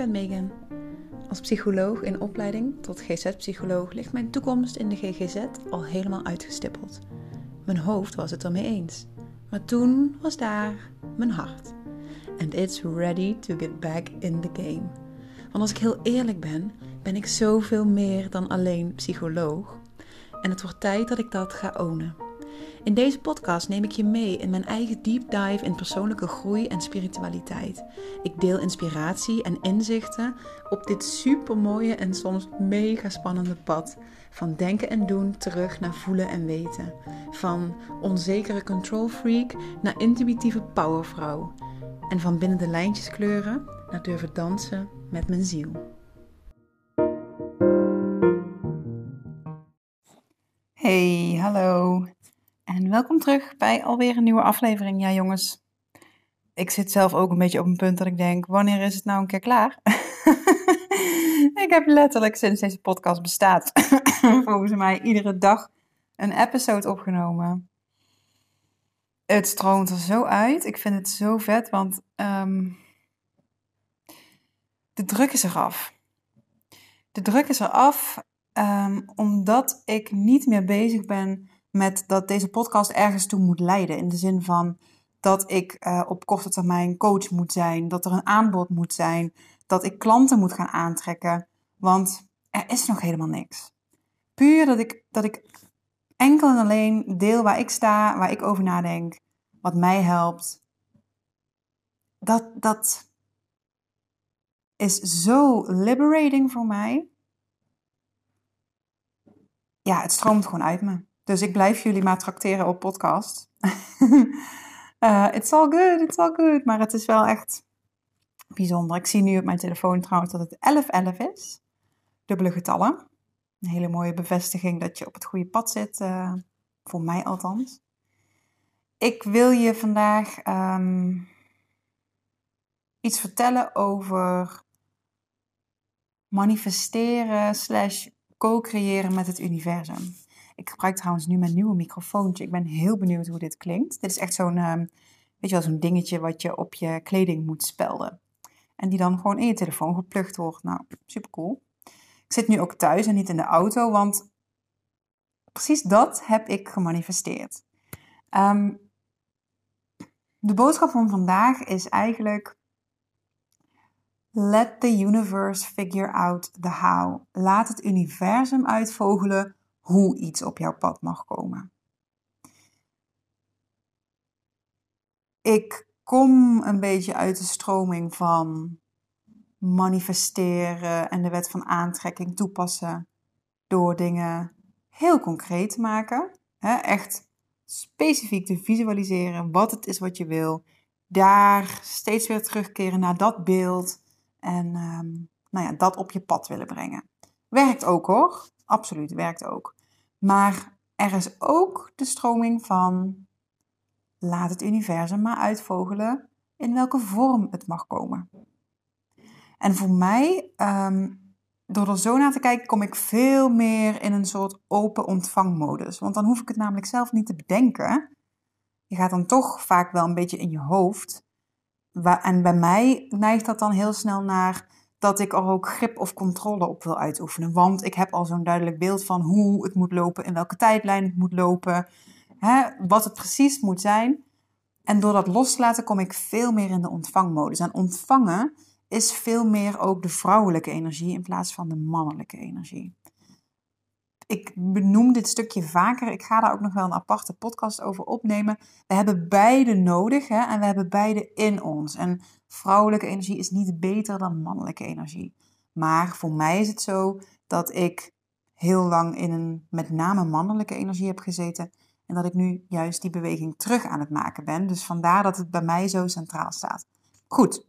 ben Megan. Als psycholoog in opleiding tot GZ-psycholoog ligt mijn toekomst in de GGZ al helemaal uitgestippeld. Mijn hoofd was het ermee eens. Maar toen was daar mijn hart. And it's ready to get back in the game. Want als ik heel eerlijk ben, ben ik zoveel meer dan alleen psycholoog. En het wordt tijd dat ik dat ga ownen. In deze podcast neem ik je mee in mijn eigen deep dive in persoonlijke groei en spiritualiteit. Ik deel inspiratie en inzichten op dit supermooie en soms mega spannende pad. Van denken en doen terug naar voelen en weten. Van onzekere control freak naar intuïtieve powervrouw. En van binnen de lijntjes kleuren naar durven dansen met mijn ziel. Hey, hallo. En welkom terug bij alweer een nieuwe aflevering. Ja, jongens, ik zit zelf ook een beetje op een punt dat ik denk: wanneer is het nou een keer klaar? ik heb letterlijk sinds deze podcast bestaat, volgens mij iedere dag een episode opgenomen. Het stroomt er zo uit. Ik vind het zo vet, want ehm, de druk is eraf. De druk is eraf um, omdat ik niet meer bezig ben met dat deze podcast ergens toe moet leiden. In de zin van dat ik uh, op korte termijn coach moet zijn, dat er een aanbod moet zijn, dat ik klanten moet gaan aantrekken. Want er is nog helemaal niks. Puur dat ik, dat ik enkel en alleen deel waar ik sta, waar ik over nadenk, wat mij helpt. Dat, dat is zo liberating voor mij. Ja, het stroomt gewoon uit me. Dus ik blijf jullie maar trakteren op podcast. uh, it's all good, it's all good. Maar het is wel echt bijzonder. Ik zie nu op mijn telefoon trouwens dat het 1111 is. Dubbele getallen. Een hele mooie bevestiging dat je op het goede pad zit. Uh, voor mij althans. Ik wil je vandaag um, iets vertellen over manifesteren slash co-creëren met het universum. Ik gebruik trouwens nu mijn nieuwe microfoontje. Ik ben heel benieuwd hoe dit klinkt. Dit is echt zo'n, uh, weet je wel, zo'n dingetje wat je op je kleding moet spelden. En die dan gewoon in je telefoon geplukt wordt. Nou, super cool. Ik zit nu ook thuis en niet in de auto, want precies dat heb ik gemanifesteerd. Um, de boodschap van vandaag is eigenlijk: Let the universe figure out the how. Laat het universum uitvogelen hoe iets op jouw pad mag komen. Ik kom een beetje uit de stroming van manifesteren en de wet van aantrekking toepassen door dingen heel concreet te maken. echt specifiek te visualiseren wat het is wat je wil. Daar steeds weer terugkeren naar dat beeld en um, nou ja, dat op je pad willen brengen. Werkt ook hoor, absoluut werkt ook. Maar er is ook de stroming van laat het universum maar uitvogelen in welke vorm het mag komen. En voor mij, um, door er zo naar te kijken, kom ik veel meer in een soort open ontvangmodus. Want dan hoef ik het namelijk zelf niet te bedenken. Je gaat dan toch vaak wel een beetje in je hoofd. En bij mij neigt dat dan heel snel naar dat ik er ook grip of controle op wil uitoefenen. Want ik heb al zo'n duidelijk beeld van hoe het moet lopen, in welke tijdlijn het moet lopen, hè, wat het precies moet zijn. En door dat los te laten kom ik veel meer in de ontvangmodus. En ontvangen is veel meer ook de vrouwelijke energie in plaats van de mannelijke energie. Ik benoem dit stukje vaker. Ik ga daar ook nog wel een aparte podcast over opnemen. We hebben beide nodig hè, en we hebben beide in ons. En vrouwelijke energie is niet beter dan mannelijke energie. Maar voor mij is het zo dat ik heel lang in een met name mannelijke energie heb gezeten. En dat ik nu juist die beweging terug aan het maken ben. Dus vandaar dat het bij mij zo centraal staat. Goed,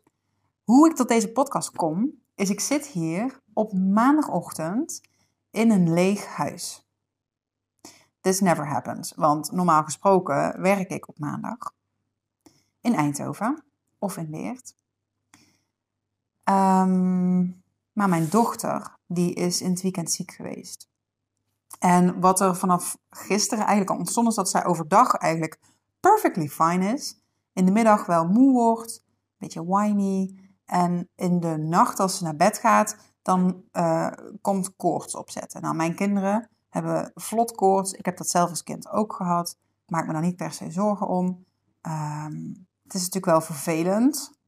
hoe ik tot deze podcast kom, is ik zit hier op maandagochtend in een leeg huis. This never happens, want normaal gesproken werk ik op maandag in Eindhoven of in Leert. Um, maar mijn dochter, die is in het weekend ziek geweest. En wat er vanaf gisteren eigenlijk al ontstond is dat zij overdag eigenlijk perfectly fine is. In de middag wel moe wordt, een beetje whiny. En in de nacht, als ze naar bed gaat, dan uh, komt koorts opzetten. Nou, mijn kinderen hebben vlot koorts. Ik heb dat zelf als kind ook gehad. Maak me daar niet per se zorgen om. Um, het is natuurlijk wel vervelend.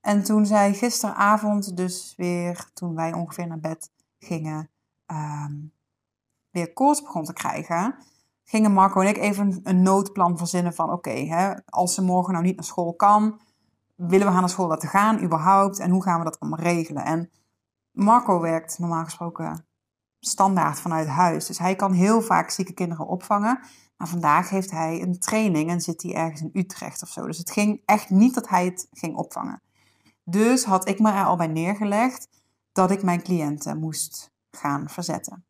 En toen zij gisteravond dus weer, toen wij ongeveer naar bed gingen, um, weer koorts begon te krijgen, gingen Marco en ik even een noodplan verzinnen van oké, als ze morgen nou niet naar school kan, willen we haar naar school laten gaan überhaupt en hoe gaan we dat allemaal regelen? En Marco werkt normaal gesproken standaard vanuit huis, dus hij kan heel vaak zieke kinderen opvangen. Maar vandaag heeft hij een training en zit hij ergens in Utrecht of zo. Dus het ging echt niet dat hij het ging opvangen. Dus had ik me er al bij neergelegd dat ik mijn cliënten moest gaan verzetten.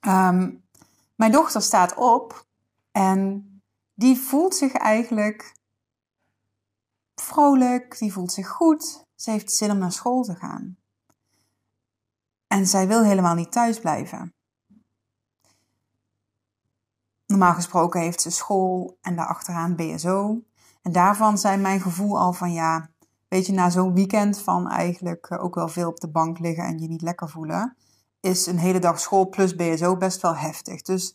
Ehm, mijn dochter staat op en die voelt zich eigenlijk vrolijk, die voelt zich goed. Ze heeft zin om naar school te gaan. En zij wil helemaal niet thuis blijven. Normaal gesproken heeft ze school en daarachteraan BSO. En daarvan zijn mijn gevoel al van ja, weet je, na zo'n weekend van eigenlijk eh, ook wel veel op de bank liggen en je niet lekker voelen, is een hele dag school plus BSO best wel heftig. Dus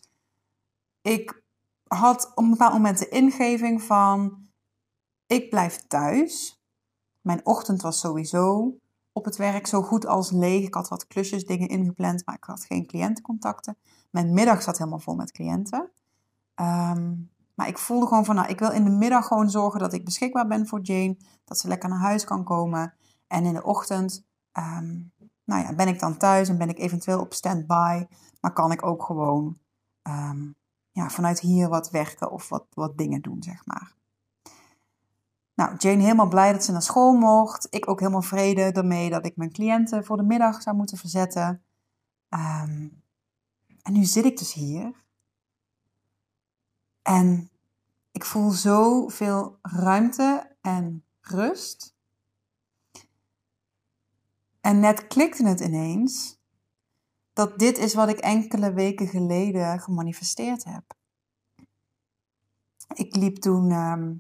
ik had op een bepaald moment de ingeving van, ik blijf thuis. Mijn ochtend was sowieso op het werk zo goed als leeg. Ik had wat klusjes, dingen ingepland, maar ik had geen cliëntencontacten. Mijn middag zat helemaal vol met cliënten. Ehm, maar ik voelde gewoon van, nou, ik wil in de middag gewoon zorgen dat ik beschikbaar ben voor Jane. Dat ze lekker naar huis kan komen. En in de ochtend, ehm, nou ja, ben ik dan thuis en ben ik eventueel op standby. Maar kan ik ook gewoon ehm, ja, vanuit hier wat werken of wat, wat dingen doen, zeg maar. Nou, Jane helemaal blij dat ze naar school mocht. Ik ook helemaal vrede ermee dat ik mijn cliënten voor de middag zou moeten verzetten. en nu zit ik dus hier en ik voel zoveel ruimte en rust. En net klikte het ineens dat dit is wat ik enkele weken geleden gemanifesteerd heb. Ik liep toen ehm,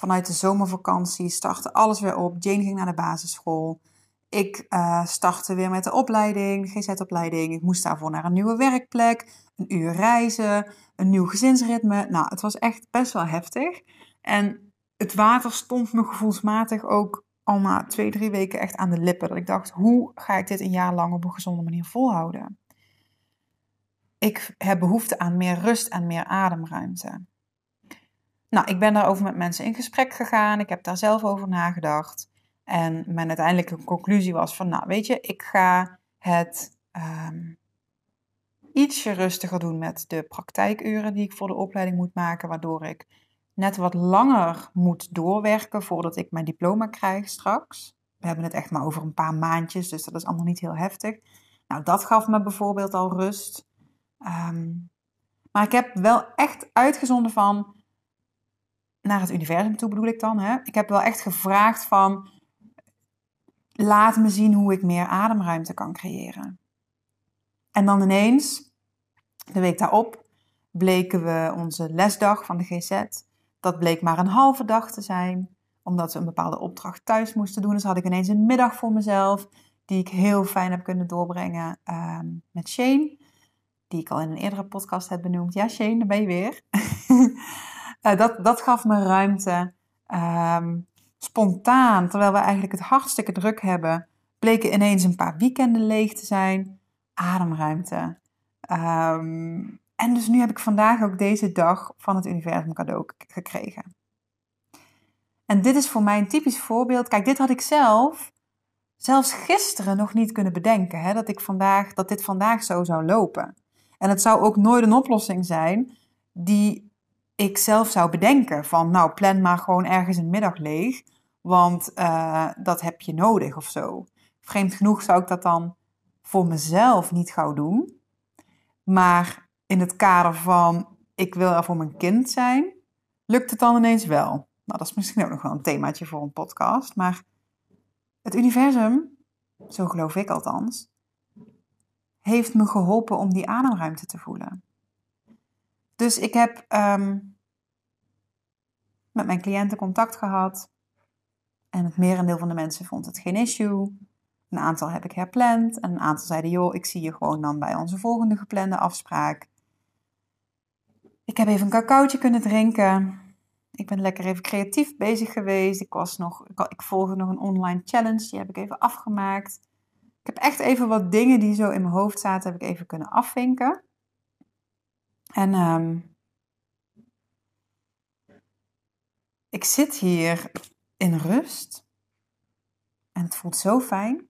vanuit de zomervakantie, startte alles weer op. Jane ging naar de basisschool. Ik uh, startte weer met de opleiding, GZ-opleiding. Ik moest daarvoor naar een nieuwe werkplek, een uur reizen, een nieuw gezinsritme. Nou, het was echt best wel heftig. En het water stond me gevoelsmatig ook al na twee, drie weken echt aan de lippen. Dat ik dacht, hoe ga ik dit een jaar lang op een gezonde manier volhouden? Ik heb behoefte aan meer rust en meer ademruimte. Nou, ik ben daarover met mensen in gesprek gegaan. Ik heb daar zelf over nagedacht. En mijn uiteindelijke conclusie was van, nou weet je, ik ga het um, ietsje rustiger doen met de praktijkuren die ik voor de opleiding moet maken, waardoor ik net wat langer moet doorwerken voordat ik mijn diploma krijg straks. We hebben het echt maar over een paar maandjes, dus dat is allemaal niet heel heftig. Nou, dat gaf me bijvoorbeeld al rust. Um, maar ik heb wel echt uitgezonden van naar het universum toe bedoel ik dan. Hè? Ik heb wel echt gevraagd van laat me zien hoe ik meer ademruimte kan creëren. En dan ineens, de week daarop, bleken we onze lesdag van de GZ. Dat bleek maar een halve dag te zijn, omdat we een bepaalde opdracht thuis moesten doen. Dus had ik ineens een middag voor mezelf, die ik heel fijn heb kunnen doorbrengen uh, met Shane. Die ik al in een eerdere podcast heb benoemd. Ja, Shane, daar ben je weer. uh, dat, dat gaf me ruimte. Um, spontaan, terwijl we eigenlijk het hartstikke druk hebben, bleken ineens een paar weekenden leeg te zijn. Ademruimte. Ehm, en dus nu heb ik vandaag ook deze dag van het universum cadeau gekregen. En dit is voor mij een typisch voorbeeld. Kijk, dit had ik zelf zelfs gisteren nog niet kunnen bedenken. Hè, dat, ik vandaag, dat dit vandaag zo zou lopen. En het zou ook nooit een oplossing zijn die ik zelf zou bedenken. Van nou, plan maar gewoon ergens een middag leeg, want uh, dat heb je nodig of zo. Vreemd genoeg zou ik dat dan voor mezelf niet gauw doen. Maar in het kader van ik wil er voor mijn kind zijn, lukt het dan ineens wel. Nou, dat is misschien ook nog wel een themaatje voor een podcast. Maar het universum, zo geloof ik althans, heeft me geholpen om die ademruimte te voelen. Dus ik heb um, met mijn cliënten contact gehad. En het merendeel van de mensen vond het geen issue. Een aantal heb ik herpland. En een aantal zeiden, joh, ik zie je gewoon dan bij onze volgende geplande afspraak. Ik heb even een cacaotje kunnen drinken. Ik ben lekker even creatief bezig geweest. Ik, was nog, ik, ik volgde nog een online challenge, die heb ik even afgemaakt. Ik heb echt even wat dingen die zo in mijn hoofd zaten, heb ik even kunnen afvinken. En um, ik zit hier in rust. En het voelt zo fijn.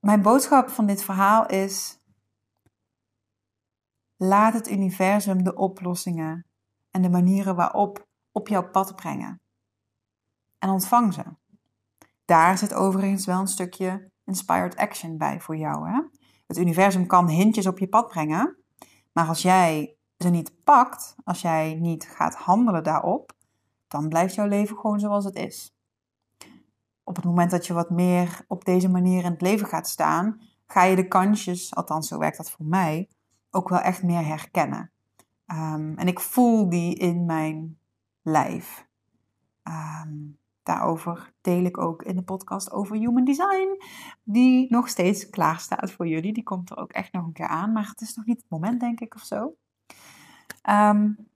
Mijn boodschap van dit verhaal is: laat het universum de oplossingen en de manieren waarop op jouw pad brengen. En ontvang ze. Daar zit overigens wel een stukje inspired action bij voor jou. Hè? Het universum kan hintjes op je pad brengen, maar als jij ze niet pakt, als jij niet gaat handelen daarop, dan blijft jouw leven gewoon zoals het is. Op het moment dat je wat meer op deze manier in het leven gaat staan, ga je de kansjes, althans zo werkt dat voor mij, ook wel echt meer herkennen. Um, en ik voel die in mijn lijf. Um, daarover deel ik ook in de podcast over Human Design, die nog steeds klaar staat voor jullie. Die komt er ook echt nog een keer aan, maar het is nog niet het moment, denk ik, of zo. Um,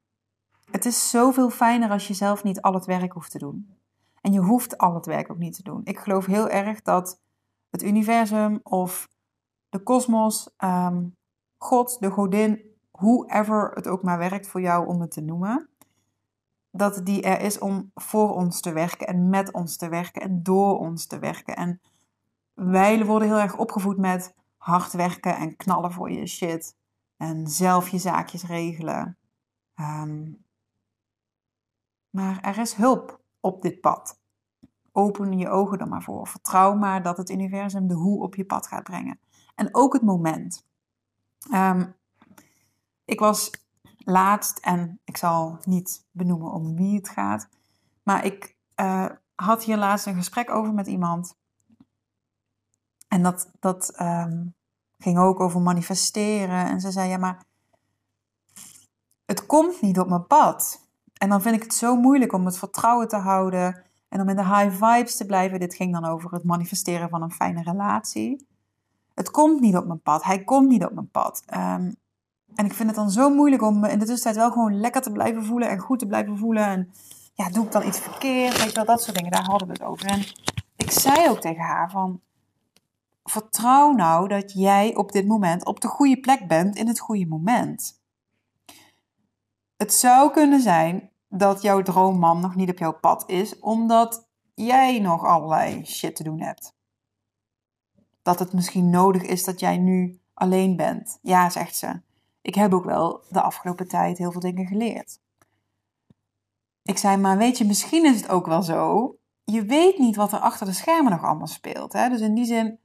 het is zoveel fijner als je zelf niet al het werk hoeft te doen. En je hoeft al het werk ook niet te doen. Ik geloof heel erg dat het universum of de kosmos, um, God, de godin, whoever het ook maar werkt voor jou om het te noemen, dat die er is om voor ons te werken en met ons te werken en door ons te werken. En wij worden heel erg opgevoed met hard werken en knallen voor je shit en zelf je zaakjes regelen. Um, maar er is hulp op dit pad. Open je ogen er maar voor. Vertrouw maar dat het universum de hoe op je pad gaat brengen. En ook het moment. Um, ik was laatst, en ik zal niet benoemen om wie het gaat, maar ik uh, had hier laatst een gesprek over met iemand. En dat, dat um, ging ook over manifesteren. En ze zei: Ja, maar het komt niet op mijn pad. En dan vind ik het zo moeilijk om het vertrouwen te houden en om in de high vibes te blijven. Dit ging dan over het manifesteren van een fijne relatie. Het komt niet op mijn pad. Hij komt niet op mijn pad. Um, en ik vind het dan zo moeilijk om in de tussentijd wel gewoon lekker te blijven voelen en goed te blijven voelen. En ja, doe ik dan iets verkeerd? Weet je wel, dat soort dingen. Daar hadden we het over. En ik zei ook tegen haar van, vertrouw nou dat jij op dit moment op de goede plek bent in het goede moment. Het zou kunnen zijn dat jouw droomman nog niet op jouw pad is, omdat jij nog allerlei shit te doen hebt. Dat het misschien nodig is dat jij nu alleen bent. Ja, zegt ze. Ik heb ook wel de afgelopen tijd heel veel dingen geleerd. Ik zei, maar weet je, misschien is het ook wel zo. Je weet niet wat er achter de schermen nog allemaal speelt. Hè? Dus in die zin,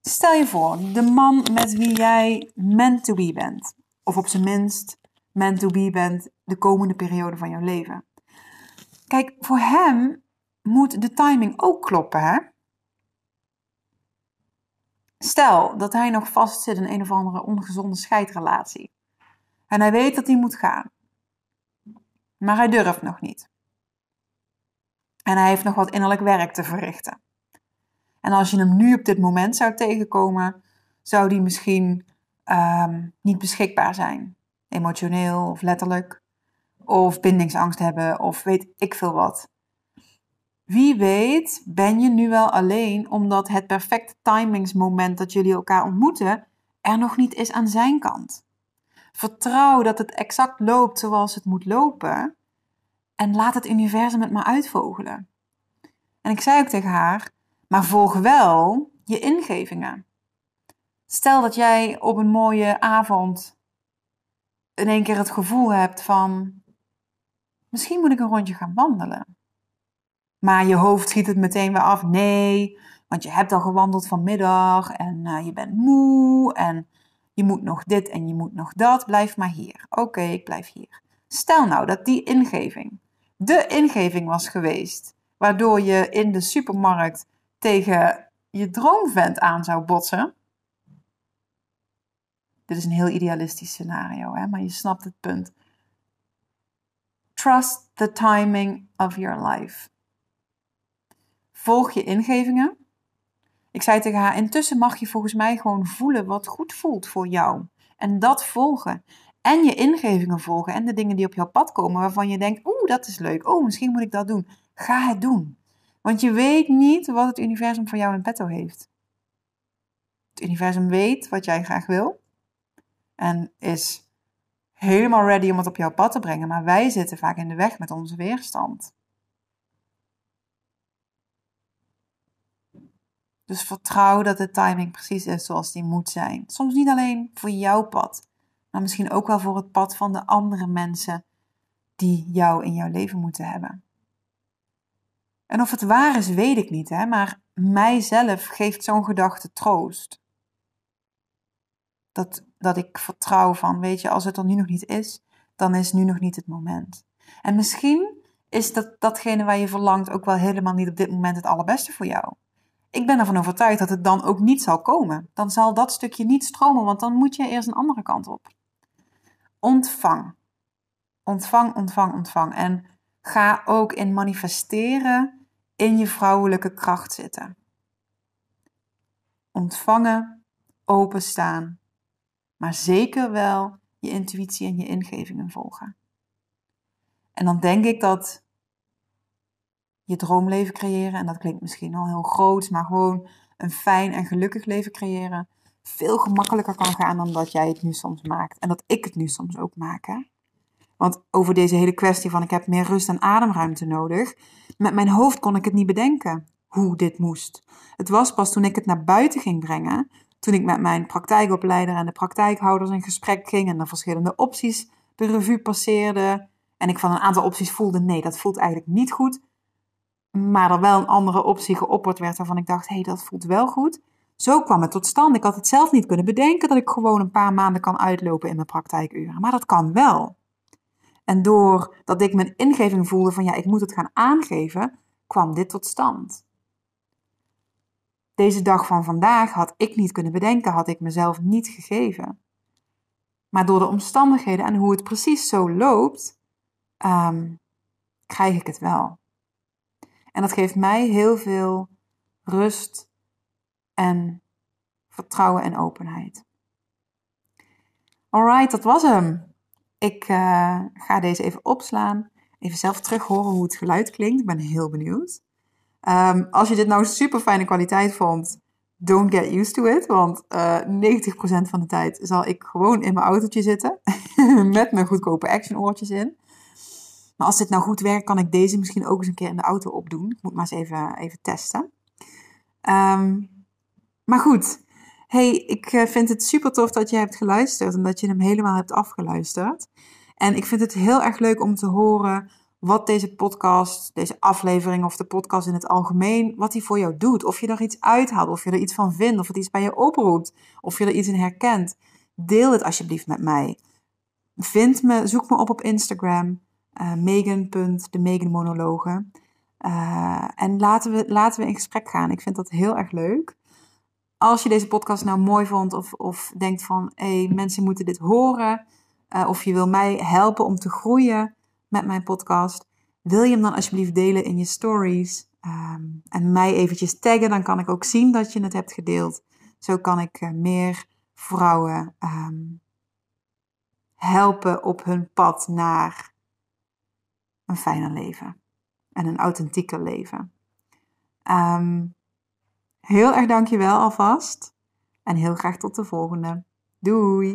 stel je voor, de man met wie jij meant to be bent. Of op zijn minst meant to be bent de komende periode van jouw leven. Kijk, voor hem moet de timing ook kloppen, hè? Stel dat hij nog vastzit in een of andere ongezonde scheidrelatie. En hij weet dat hij moet gaan. Maar hij durft nog niet. En hij heeft nog wat innerlijk werk te verrichten. En als je hem nu op dit moment zou tegenkomen, zou die misschien um, niet beschikbaar zijn emotioneel of letterlijk, of bindingsangst hebben of weet ik veel wat. Wie weet ben je nu wel alleen omdat het perfecte timingsmoment dat jullie elkaar ontmoeten er nog niet is aan zijn kant. Vertrouw dat het exact loopt zoals het moet lopen en laat het universum het maar uitvogelen. En ik zei ook tegen haar, maar volg wel je ingevingen. Stel dat jij op een mooie avond in één keer het gevoel hebt van, misschien moet ik een rondje gaan wandelen. Maar je hoofd schiet het meteen weer af. Nee, want je hebt al gewandeld vanmiddag en uh, je bent moe en je moet nog dit en je moet nog dat. Blijf maar hier. Oké, ik blijf hier. Stel nou dat die ingeving de ingeving was geweest, waardoor je in de supermarkt tegen je droomvent aan zou botsen. Dit is een heel idealistisch scenario, hè? maar je snapt het punt. Trust the timing of your life. Volg je ingevingen. Ik zei tegen haar, intussen mag je volgens mij gewoon voelen wat goed voelt voor jou. En dat volgen. En je ingevingen volgen en de dingen die op jouw pad komen waarvan je denkt, oeh, dat is leuk. Oh, misschien moet ik dat doen. Ga het doen. Want je weet niet wat het universum voor jou in petto heeft. Het universum weet wat jij graag wil. En is helemaal ready om het op jouw pad te brengen. Maar wij zitten vaak in de weg met onze weerstand. Dus vertrouw dat de timing precies is zoals die moet zijn. Soms niet alleen voor jouw pad, maar misschien ook wel voor het pad van de andere mensen die jou in jouw leven moeten hebben. En of het waar is, weet ik niet, hè? maar mijzelf geeft zo'n gedachte troost. Dat, dat ik vertrouw van, weet je, als het er nu nog niet is, dan is nu nog niet het moment. En misschien is dat, datgene waar je verlangt ook wel helemaal niet op dit moment het allerbeste voor jou. Ik ben ervan overtuigd dat het dan ook niet zal komen. Dan zal dat stukje niet stromen, want dan moet je eerst een andere kant op. Ontvang. Ontvang, ontvang, ontvang. En ga ook in manifesteren in je vrouwelijke kracht zitten. Ontvangen, openstaan, maar zeker wel je intuïtie en je ingevingen volgen. En dan denk ik dat je droomleven creëren, en dat klinkt misschien al heel groot, maar gewoon een fijn en gelukkig leven creëren, veel gemakkelijker kan gaan dan dat jij het nu soms maakt. En dat ik het nu soms ook maak. Want over deze hele kwestie van ik heb meer rust en ademruimte nodig, met mijn hoofd kon ik het niet bedenken hoe dit moest. Het was pas toen ik het naar buiten ging brengen, toen ik met mijn praktijkopleider en de praktijkhouders in gesprek ging en de verschillende opties de revue passeerde. En ik van een aantal opties voelde, nee, dat voelt eigenlijk niet goed. Maar er wel een andere optie geopperd werd waarvan ik dacht, hé, hey, dat voelt wel goed. Zo kwam het tot stand. Ik had het zelf niet kunnen bedenken dat ik gewoon een paar maanden kan uitlopen in mijn praktijkuren. Maar dat kan wel. En doordat ik mijn ingeving voelde van ja, ik moet het gaan aangeven, kwam dit tot stand. Deze dag van vandaag had ik niet kunnen bedenken, had ik mezelf niet gegeven. Maar door de omstandigheden en hoe het precies zo loopt, um, krijg ik het wel. En dat geeft mij heel veel rust en vertrouwen en openheid. Alright, dat was hem. Ik uh, ga deze even opslaan. Even zelf terug horen hoe het geluid klinkt. Ik ben heel benieuwd. Um, als je dit nou super fijne kwaliteit vond, don't get used to it. Want eh, 90% van de tijd zal ik gewoon in mijn autootje zitten. met mijn goedkope action oortjes in. Maar als dit nou goed werkt, kan ik deze misschien ook eens een keer in de auto opdoen. Ik moet maar eens even, even testen. Um, maar goed, hey, ik eh, vind het super tof dat je hebt geluisterd en dat je hem helemaal hebt afgeluisterd. En ik vind het heel erg leuk om te horen wat deze podcast, deze aflevering of de podcast in het algemeen, wat die voor jou doet. Of je er iets uithaalt, of je er iets van vindt, of het iets bij je oproept, of je er iets in herkent. Deel het alsjeblieft met mij. Vind me, zoek me op op Instagram, uh, megan.de Uh, en laten we, laten we in gesprek gaan. Ik vind dat heel erg leuk. Als je deze podcast nou mooi vond of, of denkt van hé, hey, mensen moeten dit horen, uh, of je wil mij helpen om te groeien met mijn podcast, wil je hem dan alsjeblieft delen in je stories um, en mij eventjes taggen, dan kan ik ook zien dat je het hebt gedeeld. Zo kan ik uh, meer vrouwen um, helpen op hun pad naar een fijner leven en een authentieker leven. Um, Heel erg dankjewel alvast. En heel graag tot de volgende. Doei!